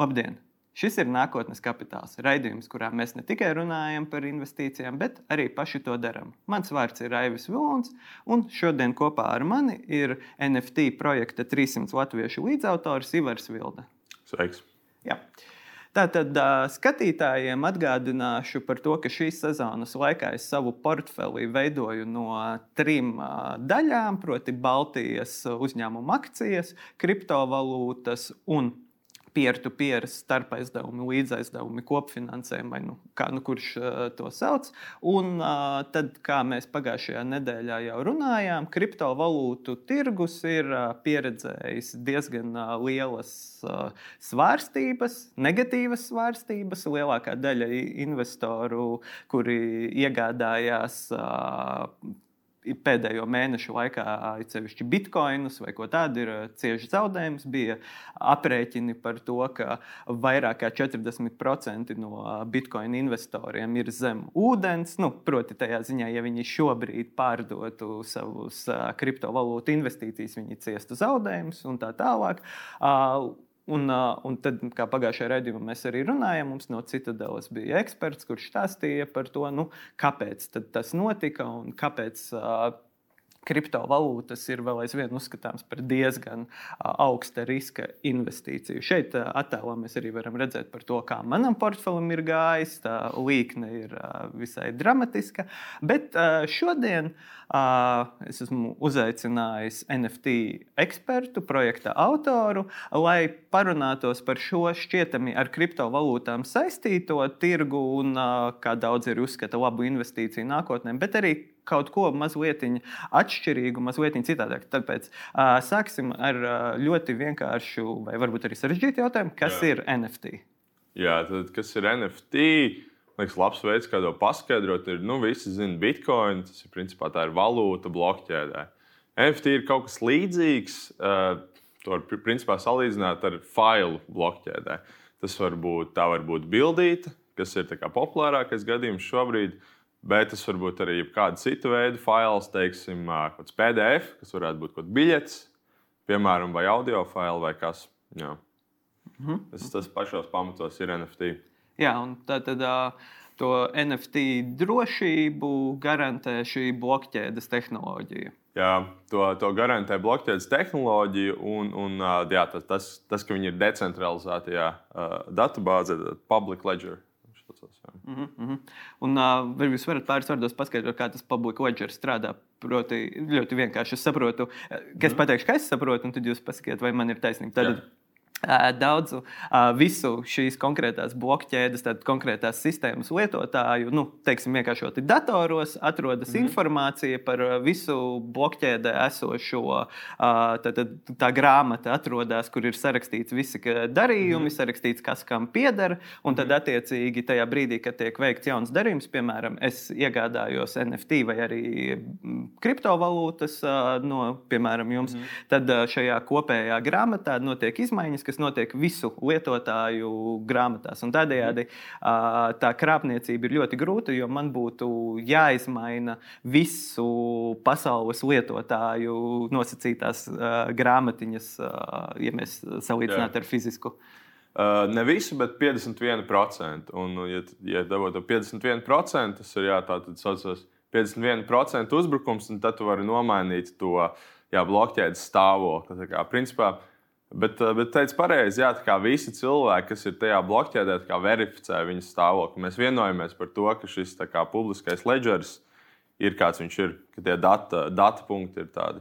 Labdien! Šis ir nākotnes kapitāls. Raidījums, kurā mēs ne tikai runājam par investīcijām, bet arī paši to darām. Mans vārds ir Raivis Vilons, un šodien kopā ar mani ir NFT projekta 300 latviešu līdzautors Ivars Vilda. Sveiks! Jā. Tātad skatītājiem atgādināšu par to, ka šīs sezonas laikā es savu portfeli veidoju no trim daļām, proti, Baltijas uzņēmuma akcijas, kriptovalūtas un peer-to-peer starpaizdevumi, līdzaizdevumi, kopfinansējumi, vai nu, kā nu kurš uh, to sauc. Un uh, tad, kā mēs pagājušajā nedēļā jau runājām, kriptovalūtu tirgus ir uh, pieredzējis diezgan uh, lielas uh, svārstības, negatīvas svārstības. Lielākā daļa investoru, kuri iegādājās uh, pēdējo mēnešu laikā, īpaši bitkoinus vai ko tādu, ir cieši zaudējums. Bija aprēķini par to, ka vairāk kā 40% no bitkoinu investoriem ir zem ūdens. Nu, proti, tajā ziņā, ja viņi šobrīd pārdotu savus kriptovalūtu investīcijas, viņi ciestu zaudējumus un tā tālāk. Un, un tad, kā pagājušajā raidījumā mēs arī runājām, mums no Citadelas bija eksperts, kurš stāstīja par to, nu, kāpēc tas notika un kāpēc. Kriptovalūtas ir vēl aizvien uzskatāms par diezgan augsta riska investīciju. Šeit attēlā mēs arī varam redzēt to, kā manam portfelim ir gājis. Tā līkne ir visai dramatiska. Bet šodien es esmu uzaicinājis NFT ekspertu, projekta autoru, lai parunātos par šo šķietami ar kriptovalūtām saistīto tirgu un kā daudz ir uzskata labu investīciju nākotnē, bet arī kaut ko mazliet atšķirīgu, mazliet citādāk. Tāpēc uh, sāksim ar uh, ļoti vienkāršu, vai varbūt arī sarežģītu jautājumu, kas Jā. ir NFT? Jā, tad kas ir NFT? Liekas, labs veids, kā to paskaidrot, ir, nu, visi zina, Bitcoin, tas ir principā tā ir valūta blokķēdē. NFT ir kaut kas līdzīgs, uh, to var principā salīdzināt ar failu blokķēdē. Tas var būt, tā var būt bildīte, kas ir populārākais gadījums šobrīd. Uh, Bet tas var būt arī kāda cita veida fails, teiksim, kāds PDF, kas varētu būt kaut kāds biļets, piemēram, vai audio faili vai kas. Jā. Mm -hmm. tas, tas pašos pamatos ir NFT. Jā, un tā tad. Uh... To NFT drošību garantē šī blokķēdes tehnoloģija. Jā, to, to garantē blokķēdes tehnoloģija, un, un jā, tas, tas, tas, ka viņi ir decentralizētajā uh, datubāzē, public ledger procesā. Mm -hmm. Un uh, vai jūs varat pāris vārdos paskaidrot, kā tas public ledger strādā? Proti, ļoti vienkārši es saprotu, ka es -hmm. pateikšu, ka es saprotu, un tad jūs pasakiet, vai man ir taisnība. Tad, daudzu visu šīs konkrētās blokķēdes, tad konkrētās sistēmas lietotāju, nu, teiksim, vienkāršoti datoros, atrodas mm -hmm. informācija par visu blokķēdē esošo. Tad, tad tā grāmata atrodas, kur ir sarakstīts visi darījumi, mm -hmm. sarakstīts, kas kam pieder. Un tad, mhm. attiecīgi, tajā brīdī, kad tiek veikts jauns darījums, piemēram, es iegādājos NFT vai arī kriptovalūtas no, piemēram, jums, mm -hmm. tad šajā kopējā grāmatā notiek izmaiņas kas notiek visu lietotāju grāmatās. Un tādējādi tā krāpniecība ir ļoti grūta, jo man būtu jāizmaina visu pasaules lietotāju nosacītās grāmatiņas, ja mēs salīdzinātu ar fizisku. Uh, ne visu, bet 51%. Un, ja, ja dabūtu 51%, tas ir jā, tā, tad saucās 51% uzbrukums, un tad tu vari nomainīt to jā, blokķēdes stāvokli. Tā kā, principā, Bet, eh, bet teica pareizi, jā, kā visi cilvēki, kas ir tajā blokķēdē, verificē viņas stāvokli. Mēs vienojamies par to, ka šis kā, publiskais ledgers ir kāds viņš ir, ka tie data, data punkti ir tādi.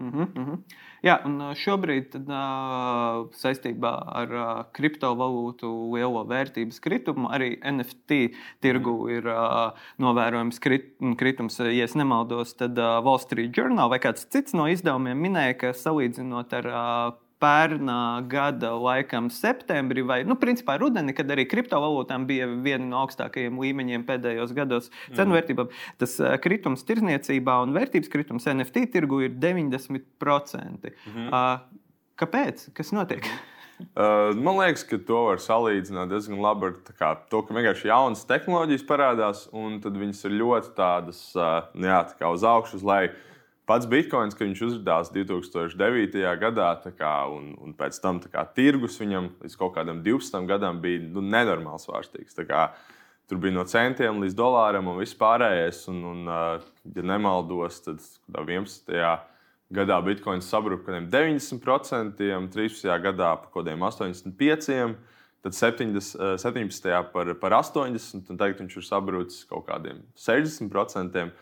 Mm -hmm. Jā, un eh, šobrīd tad, uh, saistībā ar kriptovalūtu lielo vērtības kritumu arī NFT tirgu ir uh, novērojams krit, kritums. Ja nemaldos, tad Wall Street Journal vai kāds cits no izdevumiem minēja, ka salīdzinot ar pērnā gada laikam septembrī, vai, nu, principā rudenī, kad arī kriptovalūtām bija viena no augstākajiem līmeņiem pēdējos gados cenu vērtībām, tas kritums tirzniecībā un vērtības kritums NFT tirgu ir 90%. Mhm. Kāpēc? Kas notiek? Man liekas, ka to var salīdzināt diezgan labi ar kā, to, ka vienkārši jaunas tehnoloģijas parādās, un tad viņas ir ļoti tādas, uh, jā, tā kā uz augšu, uz leju pats bitkoins, ka viņš uzrādījās 2009. gadā, kā, un, un pēc tam kā, tirgus viņam līdz kaut kādam 12 gadam bija nu, nenormāls svārstīgs. Tur bija no centiem līdz dolāram un viss pārējais. Un, un, ja nemaldos, tad 11. gadā bitkoins sabruka par 90%, 13. gadā par kaut kādiem 85%, tad 70, 17. par, par 80%, un tagad viņš ir sabrucis kaut kādiem 60%.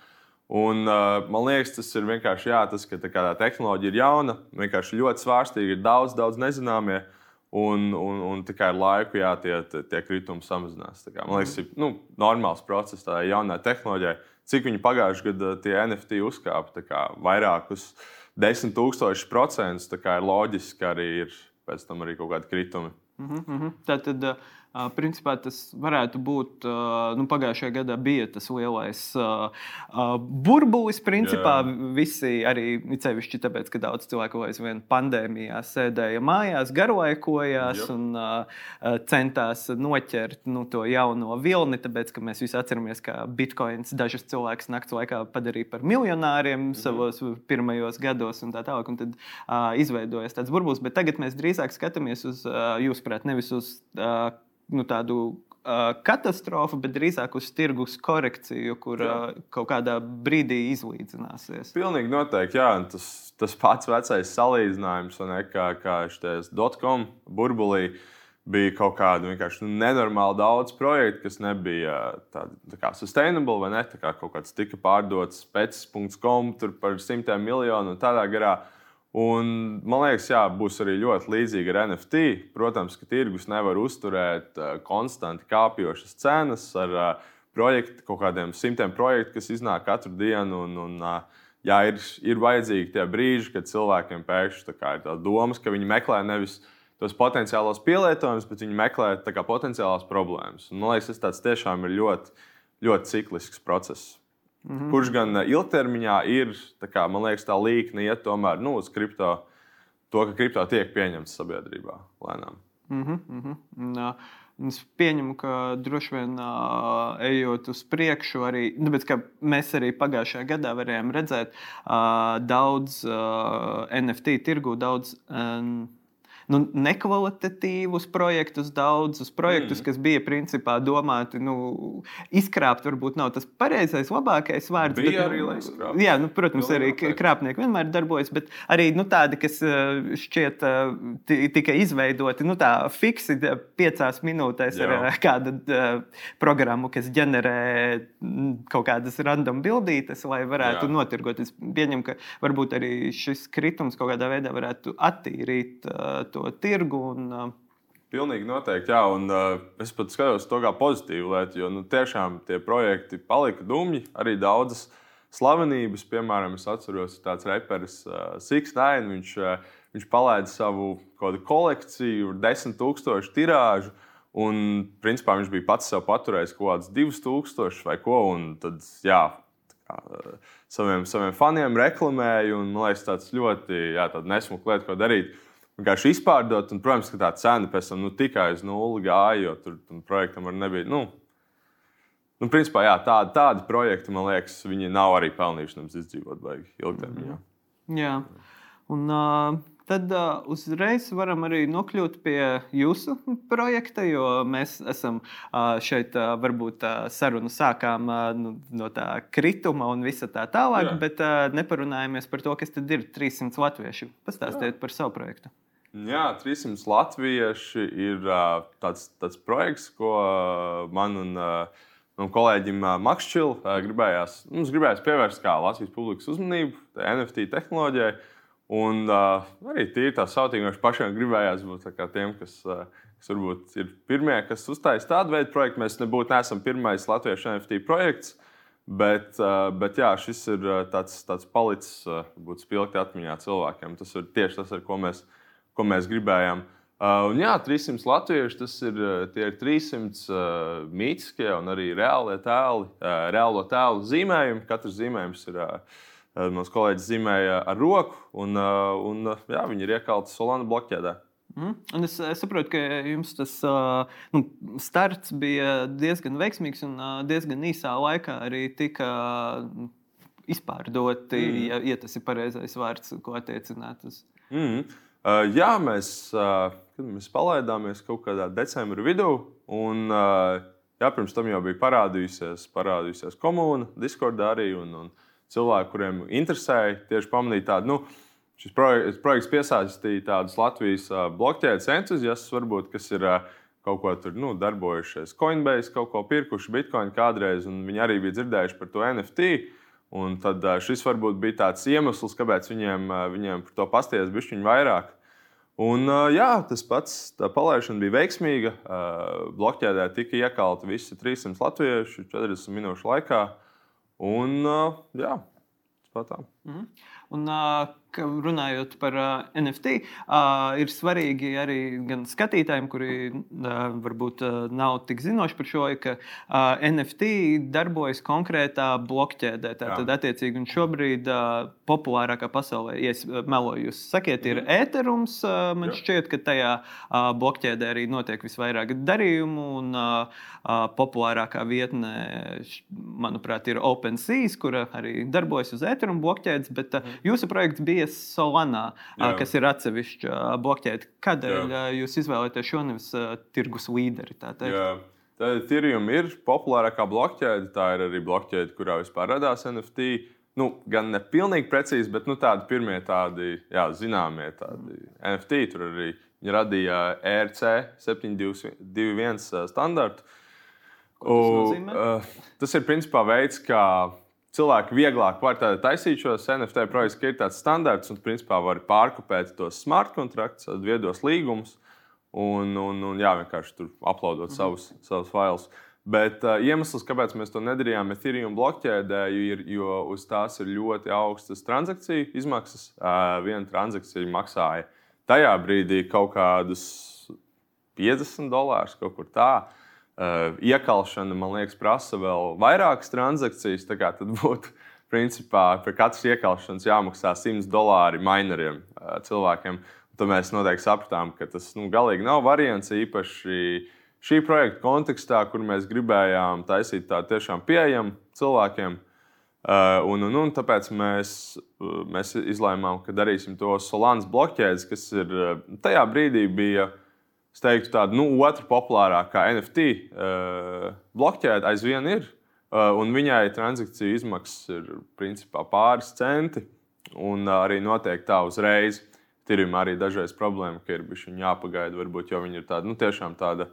Un, uh, man liekas, tas ir vienkārši jā, tas, ka tā, tehnoloģija ir jauna, vienkārši ļoti svārstīga, ir daudz, daudz nezināmie. Un, un, un tikai ar laiku jā, tie, tie, kritumi samazinās. Kā, man liekas, tas ir nu, normāls process tādai jaunai tehnoloģijai. Cik viņi pagājušajā gadā tie NFT uzkāpa kā, vairākus desmit tūkstošus procentus, tā kā ir loģiski, ka arī ir pēc tam arī kaut kādi kritumi. Mm -hmm. Tā tad. Uh Principā tas varētu būt. Nu, pagājušajā gadā bija tas lielais burbulis. Principā Jā. visi arī cevišķi tāpēc, ka daudz cilvēku aizvien pandēmijā sēdēja mājās, garlaikojās Jā. un centās noķert nu, to jauno vilni. Tāpēc, ka mēs visi atceramies, ka bitkoins dažus cilvēkus naktas laikā padarīja par miljonāriem mhm. savos pirmajos gados un tā tālāk. Un tad izveidojas tāds burbulis. Bet tagad mēs drīzāk skatāmies uz, jūsuprāt, nevis uz. Nu, tādu uh, katastrofu, bet drīzāk uz tirgus korekciju, kur jā. uh, kaut kādā brīdī izlīdzināsies. Pilnīgi noteikti, jā. Tas, tas pats vecais salīdzinājums, ne, kā, kā šis dotcom burbulī. Bija kaut kāda vienkārši nu, nenormāli daudz projektu, kas nebija tādi tā kā sustainable, vai ne? Tā kā kaut kāds tika pārdots pēc.com par simtiem miljonu un tādā garā. Uh, Un, man liekas, jā, būs arī ļoti līdzīga ar NFT. Protams, ka tirgus nevar uzturēt uh, konstanti kāpjošas cenas ar uh, projektu, kaut kādiem simtiem projektu, kas iznāk katru dienu. Un, un, uh, jā, ir, ir vajadzīgi tie brīži, kad cilvēkiem pēkšņi ir tā domas, ka viņi meklē nevis tos potenciālos pielietojumus, bet viņi meklē kā, potenciālās problēmas. Un, man liekas, tas tiešām ir ļoti, ļoti ciklisks process. Mm -hmm. Kurš gan eh, ilgtermiņā ir, kā, man liekas, tā līnija iet tomēr nu, uz kripto, to, ka kripto tiek pieņemts sabiedrībā lēnām. Mm -hmm, mm -hmm. Es pieņemu, ka droši vien uh, ejot uz priekšu, arī tāpēc, mēs arī pagājušajā gadā varējām redzēt uh, daudz uh, NFT tirgu, daudz. Uh, nu, nekvalitatīvus projektus, daudzus projektus, mm. kas bija principā domāti nu, izkrāpt, varbūt nav tas pareizais, labākais vārds. Bija bet, arī, lai izkrāptu. Jā, nu, protams, arī krāpnieki vienmēr darbojas, bet arī nu, tādi, kas eh, šķiet eh, tika izveidoti nu, tā, fiksi piecās minūtēs Jā. ar kādu uh, programmu, kas ģenerē mm, kaut kādas random bildītes, lai varētu Jā. notirgot. Es pieņemu, ka varbūt arī šis kritums kaut kādā veidā varētu attīrīt uh, to to tirgu. Un, uh, Pilnīgi noteikti, jā, un uh, es pat skatos to kā pozitīvu lietu, jo nu, tiešām tie projekti palika dumji. Arī daudzas slavenības, piemēram, es atceros, tāds reperis uh, Six9, viņš, uh, viņš palaida savu kolekciju, desmit tūkstošu tirāžu. Un, principā, viņš bija pats sev paturējis kaut kādus 2000 vai ko. Tad, jā, kā, uh, saviem, saviem faniem reklamēja. Un, man liekas, tas ļoti jā, nesmuka lieta, ko darīt vienkārši izpārdot. Un, protams, ka tā cena pēc tam nu, tikai uz nulli gāja, jo tur tam projektam var nebija. Nu, Nu, principā, jā, tādi, tādi projekti, man liekas, viņi nav arī pelnījuši nemaz izdzīvot baigi ilgtermiņā. Jā, un uh, tad uh, uzreiz varam arī nokļūt pie jūsu projekta, jo mēs esam uh, šeit, uh, varbūt uh, sarunu sākām uh, nu, no tā krituma un visa tā tālāk, Jā. bet uh, neparunājamies par to, kas tad ir 300 latvieši. Pastāstiet Jā. par savu projektu. Jā, 300 latvieši ir uh, tāds, tāds projekts, ko uh, man un uh, manam kolēģim uh, Makšķilam uh, gribējās, mums gribējās pievērst kā Latvijas publikas uzmanību NFT tehnoloģijai. Un uh, arī tīri tā sautīgāk, pašiem gribējās būt tiem, kas, uh, kas varbūt ir pirmie, kas uzstājas tādu veidu projektu. Mēs nebūtu neesam pirmais latviešu NFT projekts. Bet, uh, bet jā, šis ir tāds, tāds palicis, varbūt spilgti atmiņā cilvēkiem. Tas ir tieši tas, ar ko mēs mēs ko mēs gribējām. Uh, jā, 300 latvieši tas ir, uh, ir 300 uh, mītiskie un arī reālie tēli, uh, reālo tēlu zīmējumi. Katrs zīmējums ir uh, mans kolēģis zīmēja ar roku, un, uh, un uh, jā, viņi ir iekalti Solana blokķēdē. Mm. Un es, es saprotu, ka jums tas uh, nu, starts bija diezgan veiksmīgs un uh, diezgan īsā laikā arī tika izpārdoti, mm. ja, ja tas ir pareizais vārds, ko attiecināt uz. Mm. Uh, jā, mēs, uh, mēs palaidāmies kaut kādā decembra vidū. Un, uh, jā, pirms tam jau bija parādījusies, parādījusies komūna, Discordā arī. Un, un cilvēki, kuriem interesēja tieši pamanīt tādu. Nu, Šis projekts, projekts piesaistīja tādus Latvijas uh, blokķēdes entuziastus, varbūt, kas ir uh, kaut ko tur nu, darbojušies. Coinbase kaut ko pirkuši Bitcoin kādreiz, un viņi arī bija dzirdējuši par to NFT. Un tad šis varbūt bija tāds iemesls, kāpēc viņiem, viņiem par to pasties bišķiņu vairāk. Un, jā, tas pats palaišana bija veiksmīga. Blokķēdē tika iekalti visi 300 latvieši 40 minūšu laikā. Un, jā, tas pat tā. Mm -hmm. Un, runājot par NFT, ir svarīgi arī gan skatītājiem, kuri varbūt nav tik zinoši par šo, ka NFT darbojas konkrētā blokķēdē. Tātad, attiecīgi, šobrīd populārākā pasaulē, ja es meloju, jūs sakiet, ir ēterums. Mhm. Man šķiet, ka tajā blokķēdē arī notiek visvairāk darījumu, un populārākā vietne, manuprāt, ir OpenSea, kura arī darbojas uz ēterumu blokķēdes. Bet mhm. jūsu projekts bija Solana, Jā. kas ir atsevišķa blokķēde. Kādēļ Jā. jūs izvēlēties šo nevis tirgus līderi? Ethereum ir populārākā blokķēde. Tā ir arī blokķēde, kurā vispār radās NFT. Nu, gan ne pilnīgi precīzi, bet nu, tādi pirmie tādi jā, zināmie tādi NFT. Tur arī viņi radīja ERC 721 standartu. Un, uh, tas ir principā veids, kā cilvēki vieglāk var taisīt šos NFT projektus, ka ir tāds standarts un principā var pārkopēt tos smart kontraktus, viedos līgumus un, un, un jā, vienkārši tur uploadot mhm. savus, savus failus. Bet uh, iemesls, kāpēc mēs to nedarījām Ethereum blokķēdē, ir, jo uz tās ir ļoti augstas transakciju izmaksas. Uh, viena transakcija maksāja tajā brīdī kaut kādus 50 dolārus, kaut kur tādu. Iekalšana, man liekas, prasa vēl vairākas transakcijas. Tad būtu, principā, par katru iekalšanas jāmaksā 100 dolāri mineriem, cilvēkiem. Tad mēs noteikti sapratām, ka tas nu, galīgi nav variants īpaši šī projekta kontekstā, kur mēs gribējām taisīt tādu tiešām pieejamu cilvēkiem. Un, un, un tāpēc mēs, mēs izlēmām, ka darīsim to Solānas blokķēdes, kas ir tajā brīdī bija es teiktu, tāda nu, otra populārākā NFT uh, eh, blokķēde aizvien ir. Uh, un viņai transakciju izmaksas ir principā pāris centi. Un uh, arī notiek tā uzreiz. Ir arī dažreiz problēma, ka ir bijusi jāpagaida, varbūt, jo viņi ir tādi, nu, tiešām tāda,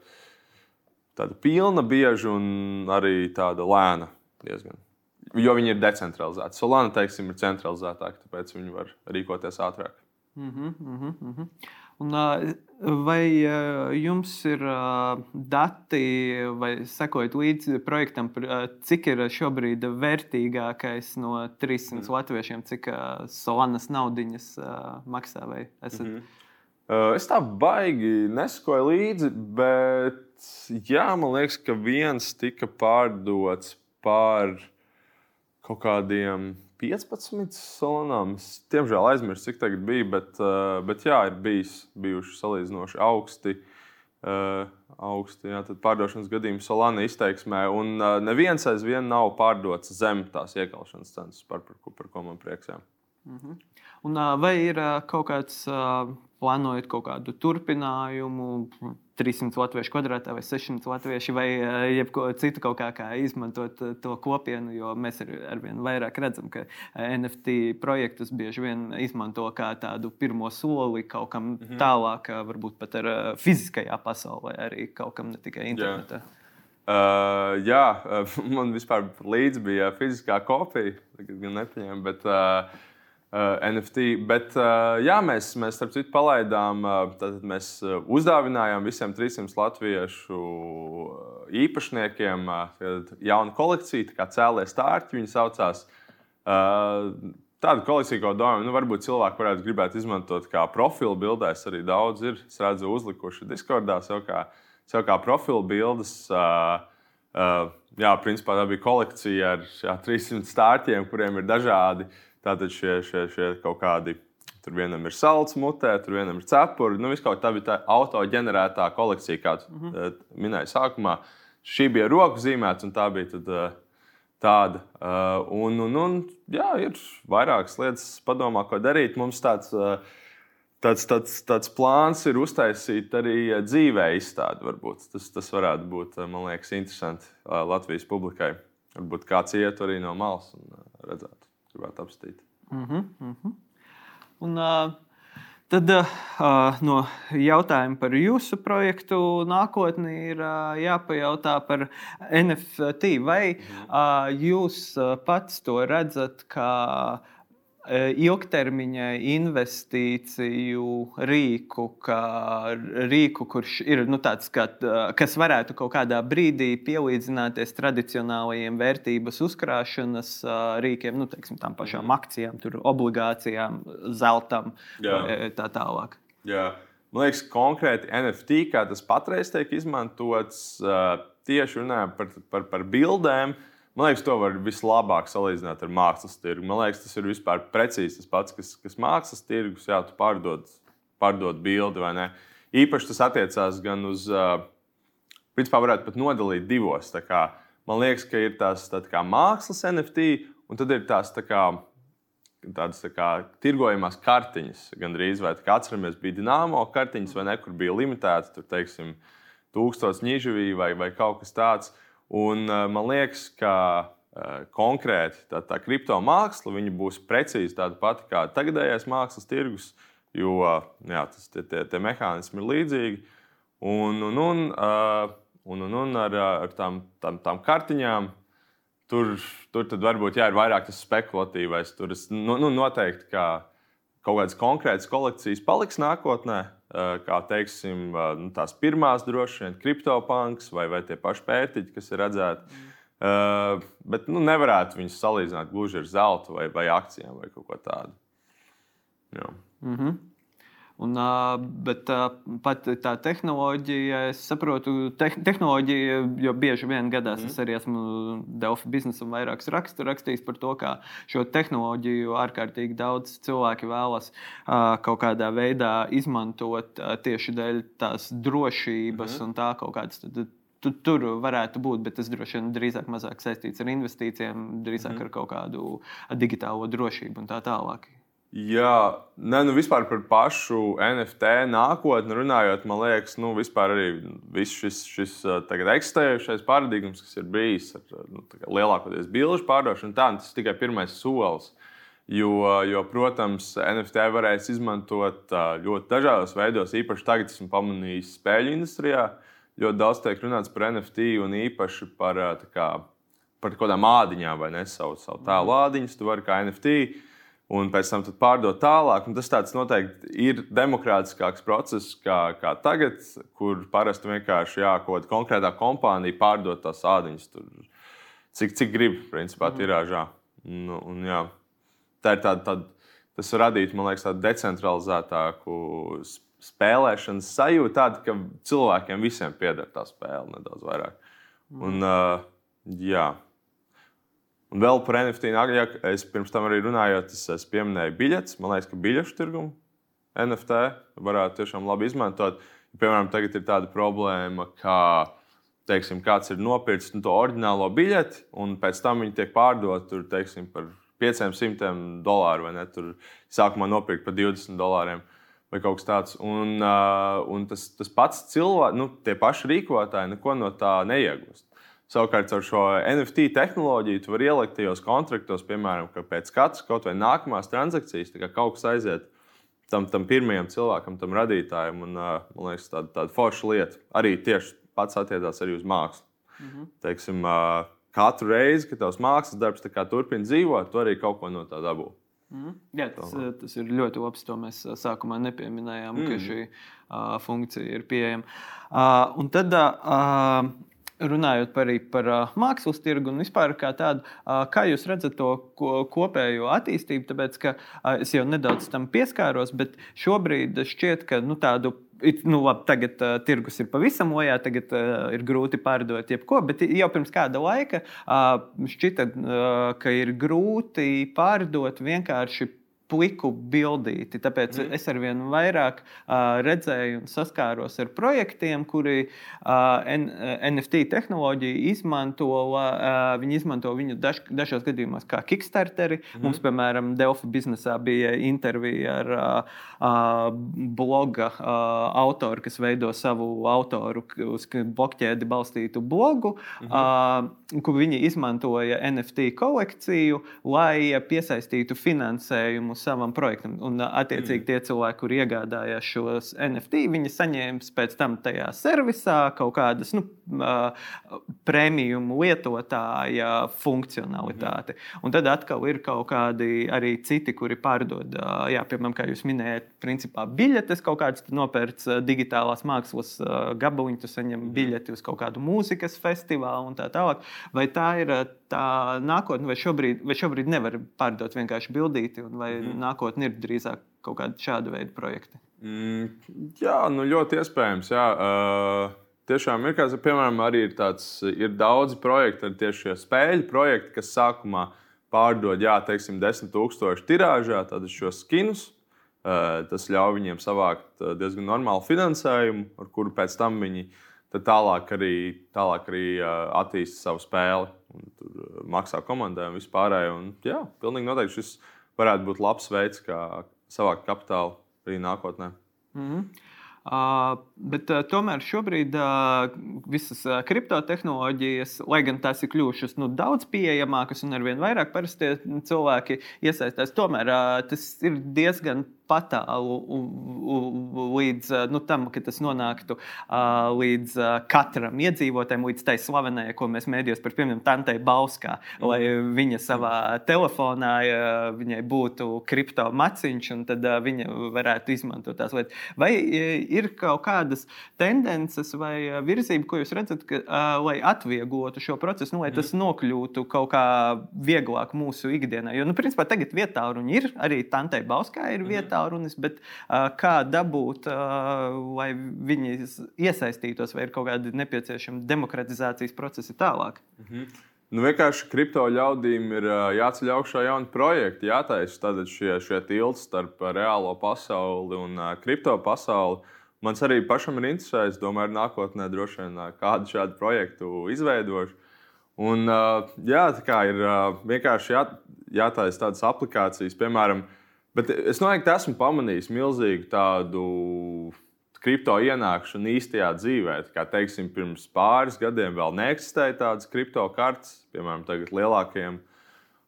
tāda pilna, bieži un arī tāda lēna diezgan. Jo viņi ir decentralizēti. Solana, teiksim, ir centralizētāka, tāpēc viņi var rīkoties ātrāk. Mm -hmm, mm -hmm. Un, vai jums ir dati, vai sekojat līdzi projektam, cik ir šobrīd vērtīgākais no 300 mm. latviešiem, cik Solanas naudiņas maksā? Esat... Mm -hmm. Es tā baigi neskoju līdzi, bet jā, man liekas, ka viens tika pārdots par kaut kādiem 15 salonām. Es tiemžēl aizmirsu, cik tagad bija, bet, uh, bet jā, ir bijis, bijuši salīdzinoši augsti. Uh, augsti jā, pārdošanas gadījumi Solana izteiksmē, un uh, neviens aizvien nav pārdots zem tās iekalšanas cenas, par, par, par ko man prieks. Jā. Mm -hmm. Un, vai ir kaut kāds, plānojot kaut kādu turpinājumu, 300 latviešu kvadrātā vai 600 latvieši vai jebko citu kaut kā, kā izmantot to kopienu, jo mēs ar, arvien vairāk redzam, ka NFT projektus bieži vien izmanto kā tādu pirmo soli kaut kam mm -hmm. tālāk, varbūt pat ar fiziskajā pasaulē, arī kaut kam ne tikai internetā. Jā. Uh, jā, man vispār bija fiziskā kopija, gan nepaņēma, bet uh, Uh, NFT. Bet, uh, jā, mēs, mēs starp citu palaidām, uh, tad mēs uh, uzdāvinājām visiem 300 latviešu uh, īpašniekiem uh, jaunu kolekciju, kā cēlēs stārķi viņi saucās. Tāda kolekcija, ko domājam, nu, varbūt cilvēki varētu gribēt izmantot kā profilu bildēs. Arī daudz ir, es redzu, uzlikuši Discordā sev kā, sev kā profilu bildes. Jā, principā tā bija kolekcija ar jā, 300 stārķiem, kuriem ir dažādi uh, Tātad šie, šie, šie kaut kādi. Tur vienam ir salds mutē, tur vienam ir cepuri. Nu, kaut tā bija tā autoģenerētā kolekcija, kādu mm -hmm. minēju sākumā. Šī bija roku zīmēta, un tā bija tad, uh, tāda. Uh, un, un, un, jā, ir vairākas lietas, padomā, ko darīt. Mums tāds, uh, tāds, tāds, tāds plāns ir uztaisīt arī dzīvē izstādi. Varbūt. Tas, tas varētu būt, man liekas, interesanti Latvijas publikai. Varbūt kāds iet arī no malas un redzētu, gribētu apstīt. Mm -hmm, mm -hmm. Un, uh, Tad uh, no jautājuma par jūsu projektu nākotni ir uh, jāpajautā par NFT. Vai uh, jūs pats to redzat kā Eh, ilgtermiņa investīciju rīku, kā rīku, kurš ir nu, tāds, kā, kas varētu kaut kādā brīdī pielīdzināties tradicionālajiem vērtības uzkrāšanas rīkiem, nu, teiksim, tām pašām mhm. akcijām, obligācijām, zeltam vai tā tālāk. Jā. Man liekas, konkrēti NFT, kā tas patreiz tiek izmantots, tieši runājot par, par, par bildēm. Uh, Man liekas, to var vislabāk salīdzināt ar mākslas tirgu. Man liekas, tas ir vispār precīzi tas pats, kas, kas mākslas tirgus. Jā, tu pārdod, pārdod bildi vai ne. Īpaši tas attiecās gan uz, principā, varētu pat nodalīt divos. Kā, man liekas, ka ir tās tā kā, mākslas NFT, un tad ir tās tā kā, tādas tā kā, tirgojamās kartiņas. Gan drīz, vai kā atceramies, bija dīnāmo kartiņas, vai ne, kur bija limitēta, tur, teiksim, tūkstoš ņģivī vai, vai kaut kas tāds. Un, uh, man liekas, ka uh, konkrēti tā, tā kripto māksla būs precīzi tāda pati kā tagadējais mākslas tirgus, jo jā, tas, tie, tie, tie mehānismi ir līdzīgi. Un, un, un, uh, un, un, un ar, ar tām, tām, tām kartiņām tur, tur varbūt jā, ir vairāk tas spekulatīvais. Tur es nu, nu, noteikti kā kaut kādas konkrētas kolekcijas paliks nākotnē. Kā teiksim, nu, tās pirmās droši vien kriptopanks vai, vai tie paši pētiķi, kas ir redzēti. Mm. Bet nu, nevarētu viņus salīdzināt gluži ar zeltu vai, vai akcijām vai kaut ko tādu. Jā. Mm -hmm. Un, bet pat tā tehnoloģija, es saprotu, te, tehnoloģija, jo bieži vien gadās mm. es arī esmu Delfa biznesam vairākus rakstus rakstījis par to, kā šo tehnoloģiju ārkārtīgi daudz cilvēki vēlas kaut kādā veidā izmantot tieši dēļ tās drošības mm. un tā kaut kādas. Tu, tur varētu būt, bet tas droši vien drīzāk saistīts ar investīcijiem, drīzāk mm. ar kaut kādu digitālo drošību un tā tālāk. Jā, ne, nu vispār par pašu NFT nākotni runājot, man liekas, nu, vispār arī viss šis, šis tagad eksistējošais paradigms, kas ir bijis ar nu, lielākoties bilžu pārdošanu, tā, tas ir tikai pirmais solis. Jo, jo, protams, NFT varēs izmantot ļoti dažādos veidos. Īpaši tagad esmu pamanījis spēļu industrijā. Ļoti daudz tiek runāts par NFT un īpaši par, kā, par kaut kādām ādiņām vai ne savu, savu tēlu ādiņus. Tu vari kā NFT un pēc tam pārdot tālāk. Un tas tāds noteikti ir demokrātiskāks process kā, kā tagad, kur parasti vienkārši jākot konkrētā kompānija pārdot tās ādiņas, tur, cik, cik grib, principā, mm. tirāžā. Nu, un, jā, tā ir tāda, tāda, tas radīt, man liekas, tādu decentralizētāku spēlēšanas sajūtu, tādu, ka cilvēkiem visiem pieder tā spēle nedaudz vairāk. Mm. Un, uh, jā. Un vēl par NFT nākamajā, es pirms tam arī runāju, es, es pieminēju biļetes. Man liekas, ka biļešu tirgumu NFT varētu tiešām labi izmantot. Piemēram, tagad ir tāda problēma, ka teiksim, kāds ir nopircis nu, to oriģinālo biļeti, un pēc tam viņi tiek pārdoti par 500 dolāru vai ne. Tur sākumā nopirkt par 20 dolāriem. Vai kaut kas tāds. Un, uh, un tas, tas pats cilvēks, nu, tie paši rīkotāji, neko no tā neiegūst. Savukārt ar šo NFT tehnoloģiju tu vari ielikt tajos kontraktos, piemēram, ka pēc katras kaut vai nākamās transakcijas kaut kas aiziet tam, tam pirmajam cilvēkam, tam radītājam. Un, man liekas, tāda, tāda forša lieta. Arī tieši pats attiecās arī uz mākslu. Mm -hmm. Teiksim, katru reizi, kad tavs mākslas darbs turpina dzīvot, tu arī kaut ko no tā dabū. Mm. Jā, tas, tas ir ļoti labs. To mēs sākumā nepieminējām, mm. ka šī uh, funkcija ir pieejama. Uh, un tad uh, Runājot par, par mākslas tirgu un vispār kā tādu, kā jūs redzat to ko, kopējo attīstību, tāpēc ka es jau nedaudz tam pieskāros, bet šobrīd šķiet, ka nu, tādu Nu, labi, tagad uh, tirgus ir pavisam lejā, tagad uh, ir grūti pārdot jebko, bet jau pirms kāda laika uh, šķita, uh, ka ir grūti pārdot vienkārši pliku bildīti. Tāpēc mm. es ar vien vairāk uh, redzēju un saskāros ar projektiem, kuri uh, N, NFT tehnoloģiju izmanto. Uh, viņi izmanto viņu daž, dažos gadījumos kā Kickstarteri. Mm. Mums, piemēram, Delfa biznesā bija intervija ar uh, uh, bloga uh, autoru, kas veido savu autoru uz blokķēdi balstītu blogu, mm uh, kur viņi izmantoja NFT kolekciju, lai piesaistītu finansējumu savam projektam. Un, attiecīgi, mm. tie cilvēki, kur iegādājās šos NFT, viņi saņēma pēc tam tajā servisā kaut kādas nu, prēmiju lietotāja funkcionalitāti. Mm. Un tad atkal ir kaut kādi arī citi, kuri pārdod, jā, piemēram, kā jūs minējāt, principā biļetes kaut kādas, nopērts digitālās mākslas gabaliņu, tu saņem mm. biļeti uz kaut kādu mūzikas festivālu un tā tālāk. Vai tā ir tā nākotne, vai šobrīd, vai šobrīd nevar pārdot vienkārši bildīti, vai mm. nākotnē ir drīzāk kaut kādi šādi veidi projekti? Mm, jā, nu ļoti iespējams. Jā. Uh, tiešām ir, kāds, piemēram, arī ir, tāds, ir daudzi projekti, tieši šie spēļu projekti, kas sākumā pārdod, jā, teiksim, 10,000 tirāžā, tad šos skinus. Uh, tas ļauj viņiem savākt diezgan normālu finansējumu, ar kuru pēc tam viņi tālāk arī, tālāk arī uh, attīstīja savu spēli. Un, uh, maksā komandai un vispārējo. Un, jā, pilnīgi noteikti šis varētu būt labs veids, kā savākt kapitālu arī nākotnē. Mm -hmm. Uh, bet uh, tomēr šobrīd uh, visas uh, kriptotehnoloģijas, lai gan tās ir kļuvušas nu, daudz pieejamākas un ar vien vairāk parastie cilvēki iesaistās, tomēr uh, tas ir diezgan patālu līdz nu, tam, ka tas nonāktu līdz katram iedzīvotājam, līdz tai slavenajai, ko mēs mēdījos par piemēram Tantei Bauskā, mm. lai viņa savā telefonā viņai būtu kripto maciņš, un tad viņa varētu izmantot tās lietas. Vai ir kaut kādas tendences vai virzība, ko jūs redzat, ka, lai atvieglotu šo procesu, nu, lai tas mm. nokļūtu kaut kā vieglāk mūsu ikdienā? Jo, nu, principā, tagad vietā runa ir, arī Tantei Bauskai ir vietā tālrunis, bet uh, kā dabūt, uh, lai viņi iesaistītos, vai ir kaut kādi nepieciešami demokratizācijas procesi tālāk? -hmm. Nu, vienkārši kripto ļaudīm ir jāceļ augšā jauni projekti, jātaisa tātad šie, šie tilti starp reālo pasauli un kripto pasauli. Mans arī pašam ir interesējis, domāju, nākotnē droši vien kādu šādu projektu izveidošu. Un, jā, tā kā ir vienkārši jā, jātaisa tādas aplikācijas, piemēram, Bet es noteikti esmu pamanījis milzīgu tādu kripto ienākšanu īstajā dzīvē. Kā teiksim, pirms pāris gadiem vēl neeksistēja tādas kripto kartes, piemēram, tagad lielākajiem.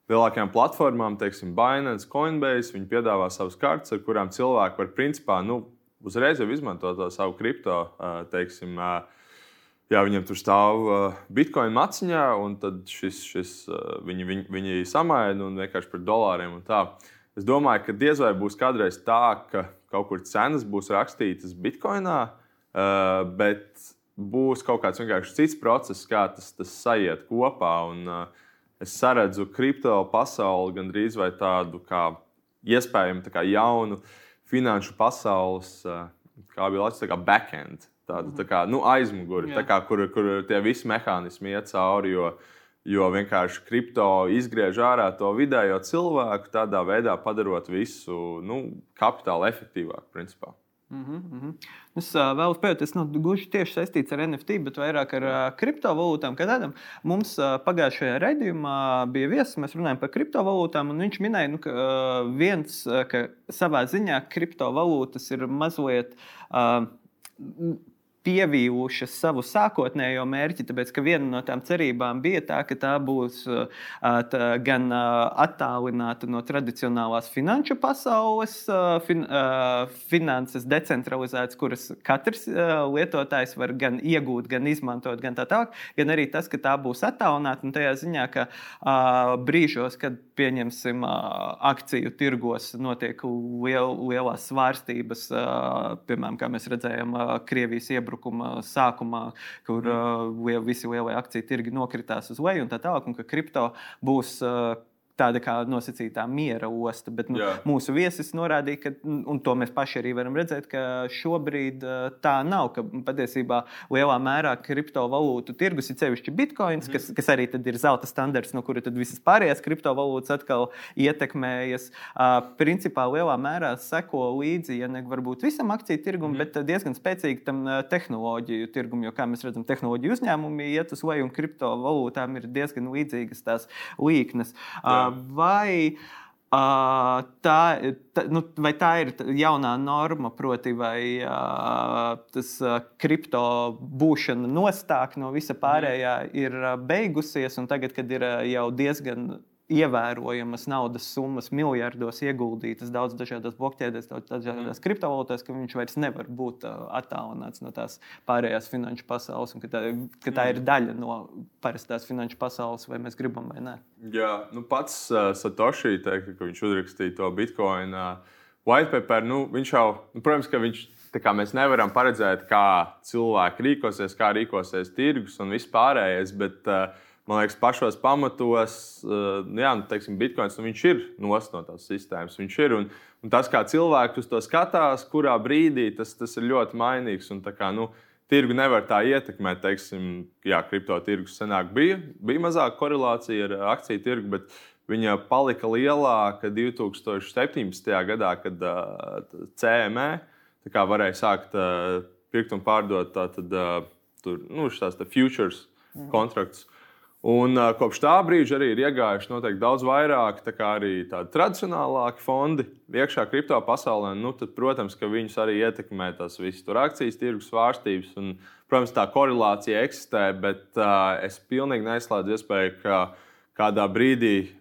Lielākajām platformām, teiksim, Binance, Coinbase, viņi piedāvā savas kartes, ar kurām cilvēki var principā nu, uzreiz jau izmantot to savu kripto. Teiksim, jā, viņiem tur stāv bitkoina maciņā, un tad šis, šis, viņi, viņi, viņi samaina un vienkārši par dolāriem un tā. Es domāju, ka diez vai būs kādreiz tā, ka kaut kur cenas būs rakstītas bitkoinā, uh, bet būs kaut kāds vienkārši cits process, kā tas, tas sajiet kopā. Un, uh, es saredzu kripto pasauli gandrīz vai tādu kā iespējamu tā kā jaunu finanšu pasaules, uh, kā bija Latvijas, tā kā backend, tādu tā kā nu, aizmuguri, tā kā, kur, kur tie visi mehānismi iet cauri. Jo, uh, Jo vienkārši kripto izgriež ārā to vidējo cilvēku, tādā veidā padarot visu nu, kapitālu efektīvāku. Principā. Mm -hmm. Es uh, vēlos pētīt, tas nav nu, gluži tieši saistīts ar NFT, bet vairāk ar uh, kriptovalūtām. Kādam mums uh, pagājušajā raidījumā bija viesis, mēs runājām par kriptovalūtām, un viņš minēja, nu, ka uh, viens, uh, ka savā ziņā kriptovalūtas ir mazliet. Uh, pievīlušas savu sākotnējo mērķi, tāpēc ka viena no tām cerībām bija tā, ka tā būs tā, gan attālināta no tradicionālās finanšu pasaules, fin, finanses decentralizētas, kuras katrs lietotājs var gan iegūt, gan izmantot, gan tā tālāk, gan arī tas, ka tā būs attālināta. Un tajā ziņā, ka brīžos, kad pieņemsim akciju tirgos, notiek liel, lielās svārstības, piemēram, kā mēs redzējām Krievijas iebrukuma uzbrukuma sākumā, kur uh, visi lielie akciju tirgi nokritās uz leju un tā tālāk, un ka kripto būs uh, tāda kā nosacītā miera osta. Bet nu, Jā. mūsu viesis norādīja, ka, un to mēs paši arī varam redzēt, ka šobrīd tā nav. Ka patiesībā lielā mērā kriptovalūtu tirgus ir sevišķi bitkoins, mm. kas, kas arī ir zelta standarts, no kura visas pārējās kriptovalūtas atkal ietekmējas. Uh, principā lielā mērā seko līdzi, ja ne varbūt visam akciju tirgumam, mm. bet diezgan spēcīgi tam tehnoloģiju tirgumam, jo, kā mēs redzam, tehnoloģiju uzņēmumi iet uz leju un kriptovalūtām ir diezgan līdzīgas tās līknes. Jā. Vai Uh, tā, tā, nu, vai tā ir jaunā norma, proti, vai uh, tas uh, kripto būšana nostāk no visa pārējā ir beigusies, un tagad, kad ir jau diezgan ievērojamas naudas summas, miljardos ieguldītas daudz dažādās blokķēdēs, daudz dažādās mm. kriptovalūtās, ka viņš vairs nevar būt attālināts no tās pārējās finanšu pasaules, un ka tā, ka tā ir mm. daļa no parastās finanšu pasaules, vai mēs gribam vai nē. Jā, nu pats uh, Satoshi teikt, ka viņš uzrakstīja to Bitcoin uh, white paper. Nu, viņš jau, nu, protams, ka viņš. Mēs nevaram paredzēt, kā cilvēki rīkosies, kā rīkosies tirgus un viss pārējais, bet uh, man liekas, pašos pamatos, uh, jā, nu, teiksim, bitkoins nu, ir nost no tās sistēmas. Viņš ir. Un, un tas, kā cilvēki uz to skatās, kurā brīdī tas, tas ir ļoti mainīgs. Un, kā, nu, tirgu nevar tā ietekmēt. Teiksim, jā, kripto tirgus senāk bija, bija mazāka korelācija ar akciju tirgu, bet viņa palika lielāka 2017. gadā, kad uh, CME varēja sākt uh, pirkt un pārdot tātad, uh, tur, nu, šās futures mm. kontraktus. Un uh, kopš tā brīža arī ir iegājuši noteikti daudz vairāk arī tādi tradicionālāki fondi iekšā kripto pasaulē. Nu, tad, protams, ka viņus arī ietekmē tas visas tur akcijas, tirgus svārstības. Un, protams, tā korelācija eksistē, bet uh, es pilnīgi neizslēdzu iespēju, ka kādā brīdī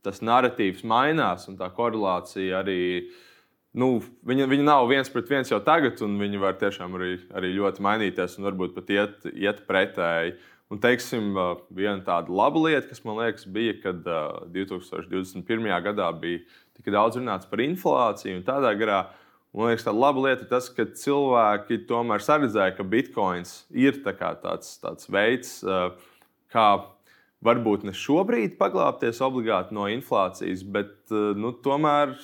tas narratīvs mainās un tā korelācija arī. Nu, viņa, viņa nav viens pret viens jau tagad, un viņa var tiešām arī, arī ļoti mainīties un varbūt pat iet, iet pretēji. Un, teiksim, viena tāda laba lieta, kas man liekas, bija, kad 2021. gadā bija tik daudz runāts par inflāciju un tādā garā. Man liekas, tā laba lieta ir tas, ka cilvēki tomēr saredzēja, ka bitkoins ir tā tāds, tāds veids, kā varbūt ne šobrīd paglābties obligāti no inflācijas, bet nu, tomēr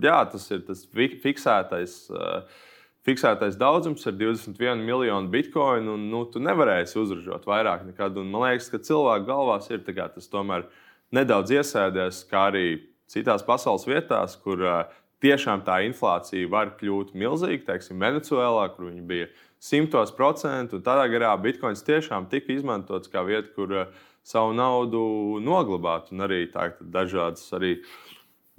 jā, tas ir tas fiksētais. Uh, fiksētais daudzums ir 21 miljoni bitkoinu, un nu, tu nevarēsi uzražot vairāk nekad. Un man liekas, ka cilvēku galvās ir tas tomēr nedaudz iesēdies, kā arī citās pasaules vietās, kur uh, tiešām tā inflācija var kļūt milzīga. Teiksim, Venecijā, kur viņi bija simtos procentu, tādā garā bitkoins tiešām tika izmantots kā vieta, kur uh, savu naudu noglabāt, un arī tā, dažādas arī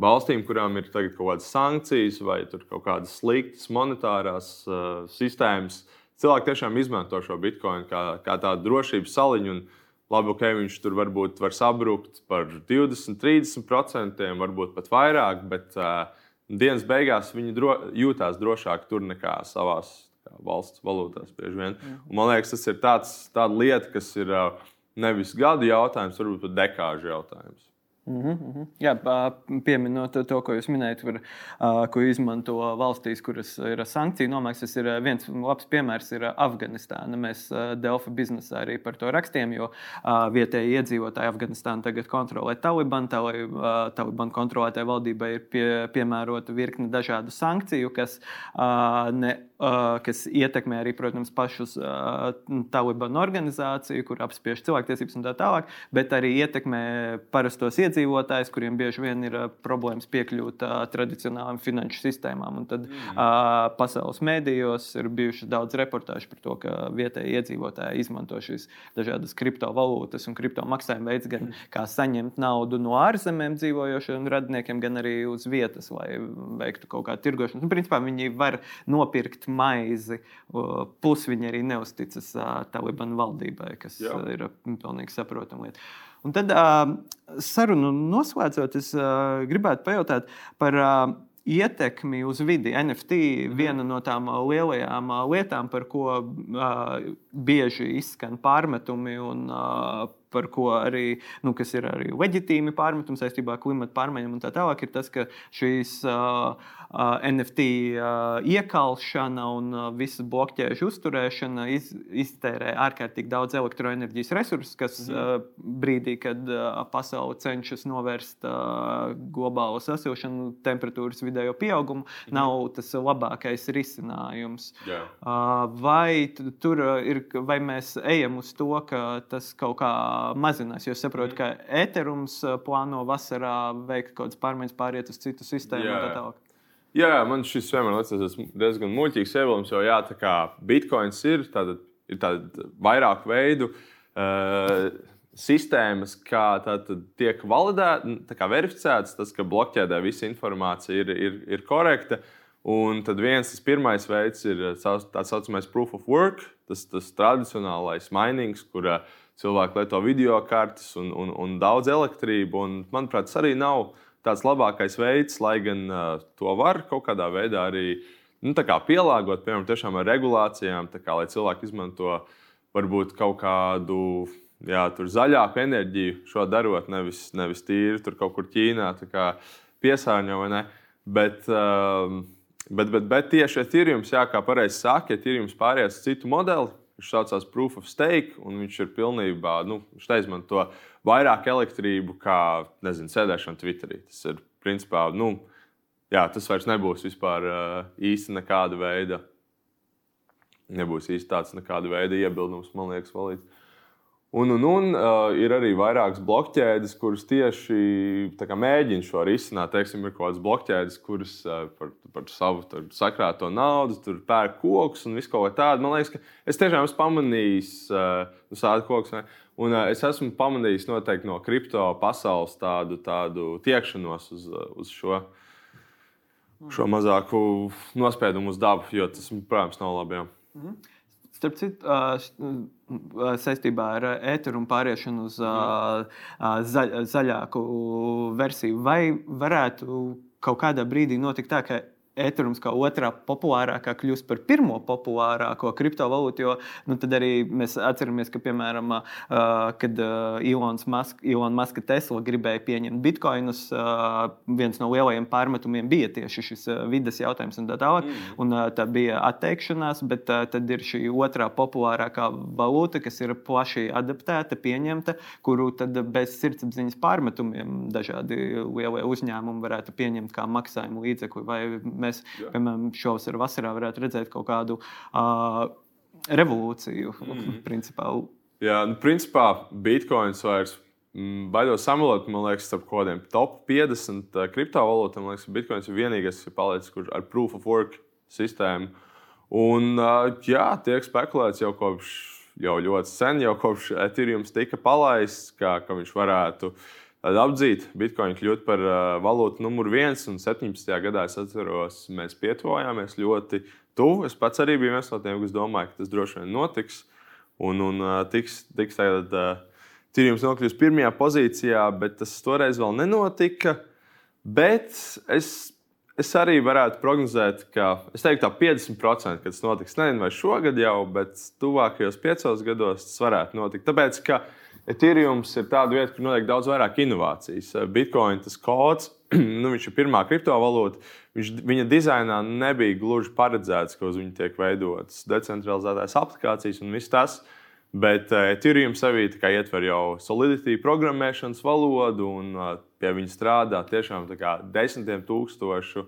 valstīm, kurām ir tagad kaut kādas sankcijas vai kaut kādas sliktas monetārās uh, sistēmas, cilvēki tiešām izmanto šo bitkoinu kā, kā tādu drošības saliņu. Un, labi, ok, viņš tur varbūt var sabrukt par 20, 30%, varbūt pat vairāk, bet uh, dienas beigās viņi dro, jūtās drošāk tur nekā savās valsts valūtās. Man liekas, tas ir tāds, tāda lieta, kas ir uh, nevis gadu jautājums, varbūt pat dekāžu jautājums. Mm -hmm. Jā, pieminot to, ko jūs minējat, kur, ko izmanto valstīs, kuras ir sankciju nomaksas, ir viens labs piemērs ir Afganistāna. Mēs Delfa biznesā arī par to rakstījām, jo vietējie iedzīvotāji Afganistānu tagad kontrolē Taliban. Tali, Taliban kontrolētai valdībai ir pie, piemērota virkne dažādu sankciju, kas ne kas ietekmē arī, protams, pašus Talibanu organizāciju, kur apspiež cilvēktiesības un tā tālāk, bet arī ietekmē parastos iedzīvotājus, kuriem bieži vien ir problēmas piekļūt tradicionālām finanšu sistēmām. Un tad mm. pasaules mēdījos ir bijušas daudz reportāžu par to, ka vietējie iedzīvotāji izmanto šīs dažādas kriptovalūtas un kripto maksājuma veids, gan mm. kā saņemt naudu no ārzemēm dzīvojošiem radiniekiem, gan arī uz vietas, lai veiktu kaut kādu tirgošanu. Un, principā viņi var nopirkt pirkt maizi. Plus viņi arī neusticas Talibanu valdībai, kas Jā. ir pilnīgi saprotama lieta. Un tad sarunu noslēdzot, es gribētu pajautāt par ietekmi uz vidi. NFT ir mhm. viena no tām lielajām lietām, par ko uh, bieži izskan pārmetumi un uh, par ko arī, nu, kas ir arī leģitīmi pārmetumi saistībā ar klimatu pārmaiņām un tā tālāk, ir tas, ka šīs uh, uh, NFT uh, iekalšana un uh, visas blokķēžu uzturēšana iz, iztērē ārkārtīgi daudz elektroenerģijas resursus, kas uh, brīdī, kad uh, pasaule cenšas novērst uh, globālo sasilšanu, temperatūras vidējo pieaugumu, mm. nav tas labākais risinājums. Yeah. Uh, vai tur ir, vai mēs ejam uz to, ka tas kaut kā mazinās? Jo es saprotu, mm. ka Eterums plāno vasarā veikt kaut kādas pārmaiņas, pāriet uz citu sistēmu Jā. un tā tālāk. Jā, man šis vienmēr liekas diezgan muļķīgs ievilkums, jo jā, tā kā bitkoins ir, tāda, ir tāda vairāk veidu uh, sistēmas, kā tātad tiek validēta, kā verificēts, tas, ka blokķēdē visa informācija ir, ir, ir korekta. Un tad viens, tas pirmais veids ir tā saucamais proof of work, tas, tas tradicionālais minings, kur uh, cilvēki lieto video kartes un, un, un daudz elektrību. Un, manuprāt, tas arī nav tāds labākais veids, lai gan uh, to var kaut kādā veidā arī nu, kā pielāgot, piemēram, ar regulācijām, kā, lai cilvēki izmanto varbūt kaut kādu jā, zaļāku enerģiju, šo darot, nevis, nevis tīri tur kaut kur Ķīnā piesārņo vai ne. Bet, uh, bet, bet, bet tieši Ethereum, jā, kā pareizi saka, Ethereum pārējās uz citu modeli. Viņš saucās Proof of Stake, un viņš ir pilnībā, nu, viņš izmanto vairāk elektrību kā, nezinu, sēdēšana Twitterī. Tas ir, principā, nu, jā, tas vairs nebūs vispār īsti nekāda veida. Nebūs īsti tāds nekāda veida iebildums, man liekas, valīts. Un, un, un uh, ir arī vairākas blokķēdes, kuras tieši mēģina šo risināt. Teiksim, ir kaut kādas blokķēdes, kuras uh, par, par savu tur, sakrāto naudu tur pērk kokus un visu kaut ko tādu. Man liekas, ka es tiešām esmu pamanījis uh, nu, tādu kokus. Ne? Un, uh, es esmu pamanījis noteikti no kripto pasaules tādu, tādu tiekšanos uz, uz šo, šo mazāku nospiedumu uz dabu, jo tas, protams, nav labi. Jā. Mm -hmm. Starp citu, saistībā ar ēteru un pāriešanu uz zaļ, zaļāku versiju, vai varētu kaut kādā brīdī notikt tā, ka Ethereum kā otrā populārākā kļūst par pirmo populārāko kriptovalūtu. Jo nu, tad arī mēs atceramies, ka, piemēram, uh, kad uh, Ilons Musk, Elon Musk Tesla gribēja pieņemt bitkoinus, uh, viens no lielajiem pārmetumiem bija tieši šis uh, vidas jautājums un tā tālāk. Mm. Un, uh, tā bija atteikšanās, bet uh, tad ir šī otrā populārākā valūta, kas ir plaši adaptēta, pieņemta, kuru tad bez sirdsapziņas pārmetumiem dažādi lielie uzņēmumi varētu pieņemt kā maksājumu līdzekli. Mēs, Jā. piemēram, šovasar vasarā varētu redzēt kaut kādu uh, revolūciju. Mm. Principā. Jā, nu, principā Bitcoins vairs mm, baidos samalot, man liekas, starp kaut kādiem top 50 uh, kriptovalūtām. Man liekas, Bitcoins ir vienīgais, kas ir palicis, kurš ar proof of work sistēmu. Un, jā, tiek spekulēts jau kopš jau ļoti sen, jau kopš Ethereum tika palaists, kā, ka viņš varētu uh, apdzīt Bitcoin, kļūt par uh, valūtu numur viens. Un 17. gadā es atceros, mēs pietuvojāmies ļoti tuvu. Es pats arī biju viens no tiem, kas domāja, ka tas droši vien notiks. Un, un uh, tiks, tiks tagad, uh, Tīrījums nokļūs pirmajā pozīcijā, bet tas toreiz vēl nenotika. Bet es, es arī varētu prognozēt, ka es teiktu, ka 50% tas notiks. Nezinu, vai šogad jau, bet tuvākajos piecos gados tas varētu notikt. Tāpēc, ka uh, Ethereum ir tāda vieta, kur notiek daudz vairāk inovācijas. Bitcoin tas kods, nu, viņš ir pirmā kriptovalūta. Viņš, viņa dizainā nebija gluži paredzēts, ka uz viņa tiek veidotas decentralizētās aplikācijas un viss tas. Bet uh, Ethereum sevī ietver jau solidity programmēšanas valodu, un uh, pie viņa strādā tiešām desmitiem tūkstošu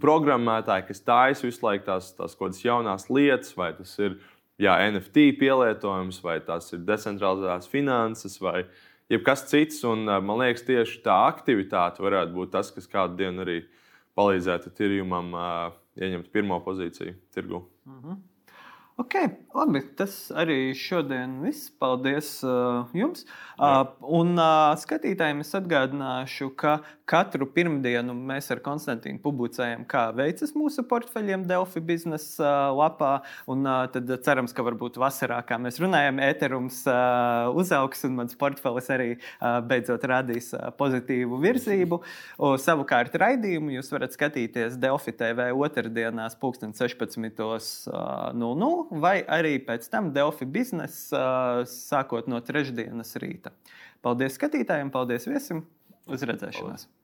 programmētāju, kas taisa visu laiku tās, tās kaut kādas jaunas lietas, vai tas ir jā, NFT pielietojums, vai tas ir decentralizētās finanses, vai jebkas cits. Un, man liekas, tieši tā aktivitāte varētu būt tas, kas kādu dienu arī palīdzētu tirjumam uh, ieņemt pirmo pozīciju tirgu. Mm -hmm. Ok, labi. Tas arī šodien viss. Paldies uh, jums. Uh, un uh, skatītājiem es atgādināšu, ka katru pirmdienu mēs ar Konstantīnu publicējam, kā veicas mūsu portfeļiem Delfi biznesa uh, lapā. Un uh, tad cerams, ka varbūt vasarā, kā mēs runājam, ēterums uh, uzaugs un mans portfelis arī uh, beidzot radīs uh, pozitīvu virzību. O, savukārt raidījumu jūs varat skatīties Delfi TV otrdienās, 16.00 vai arī pēc tam Delfi biznesa, sākot no trešdienas rīta. Paldies skatītājiem, paldies viesim! Uz redzēšanos! Paldies.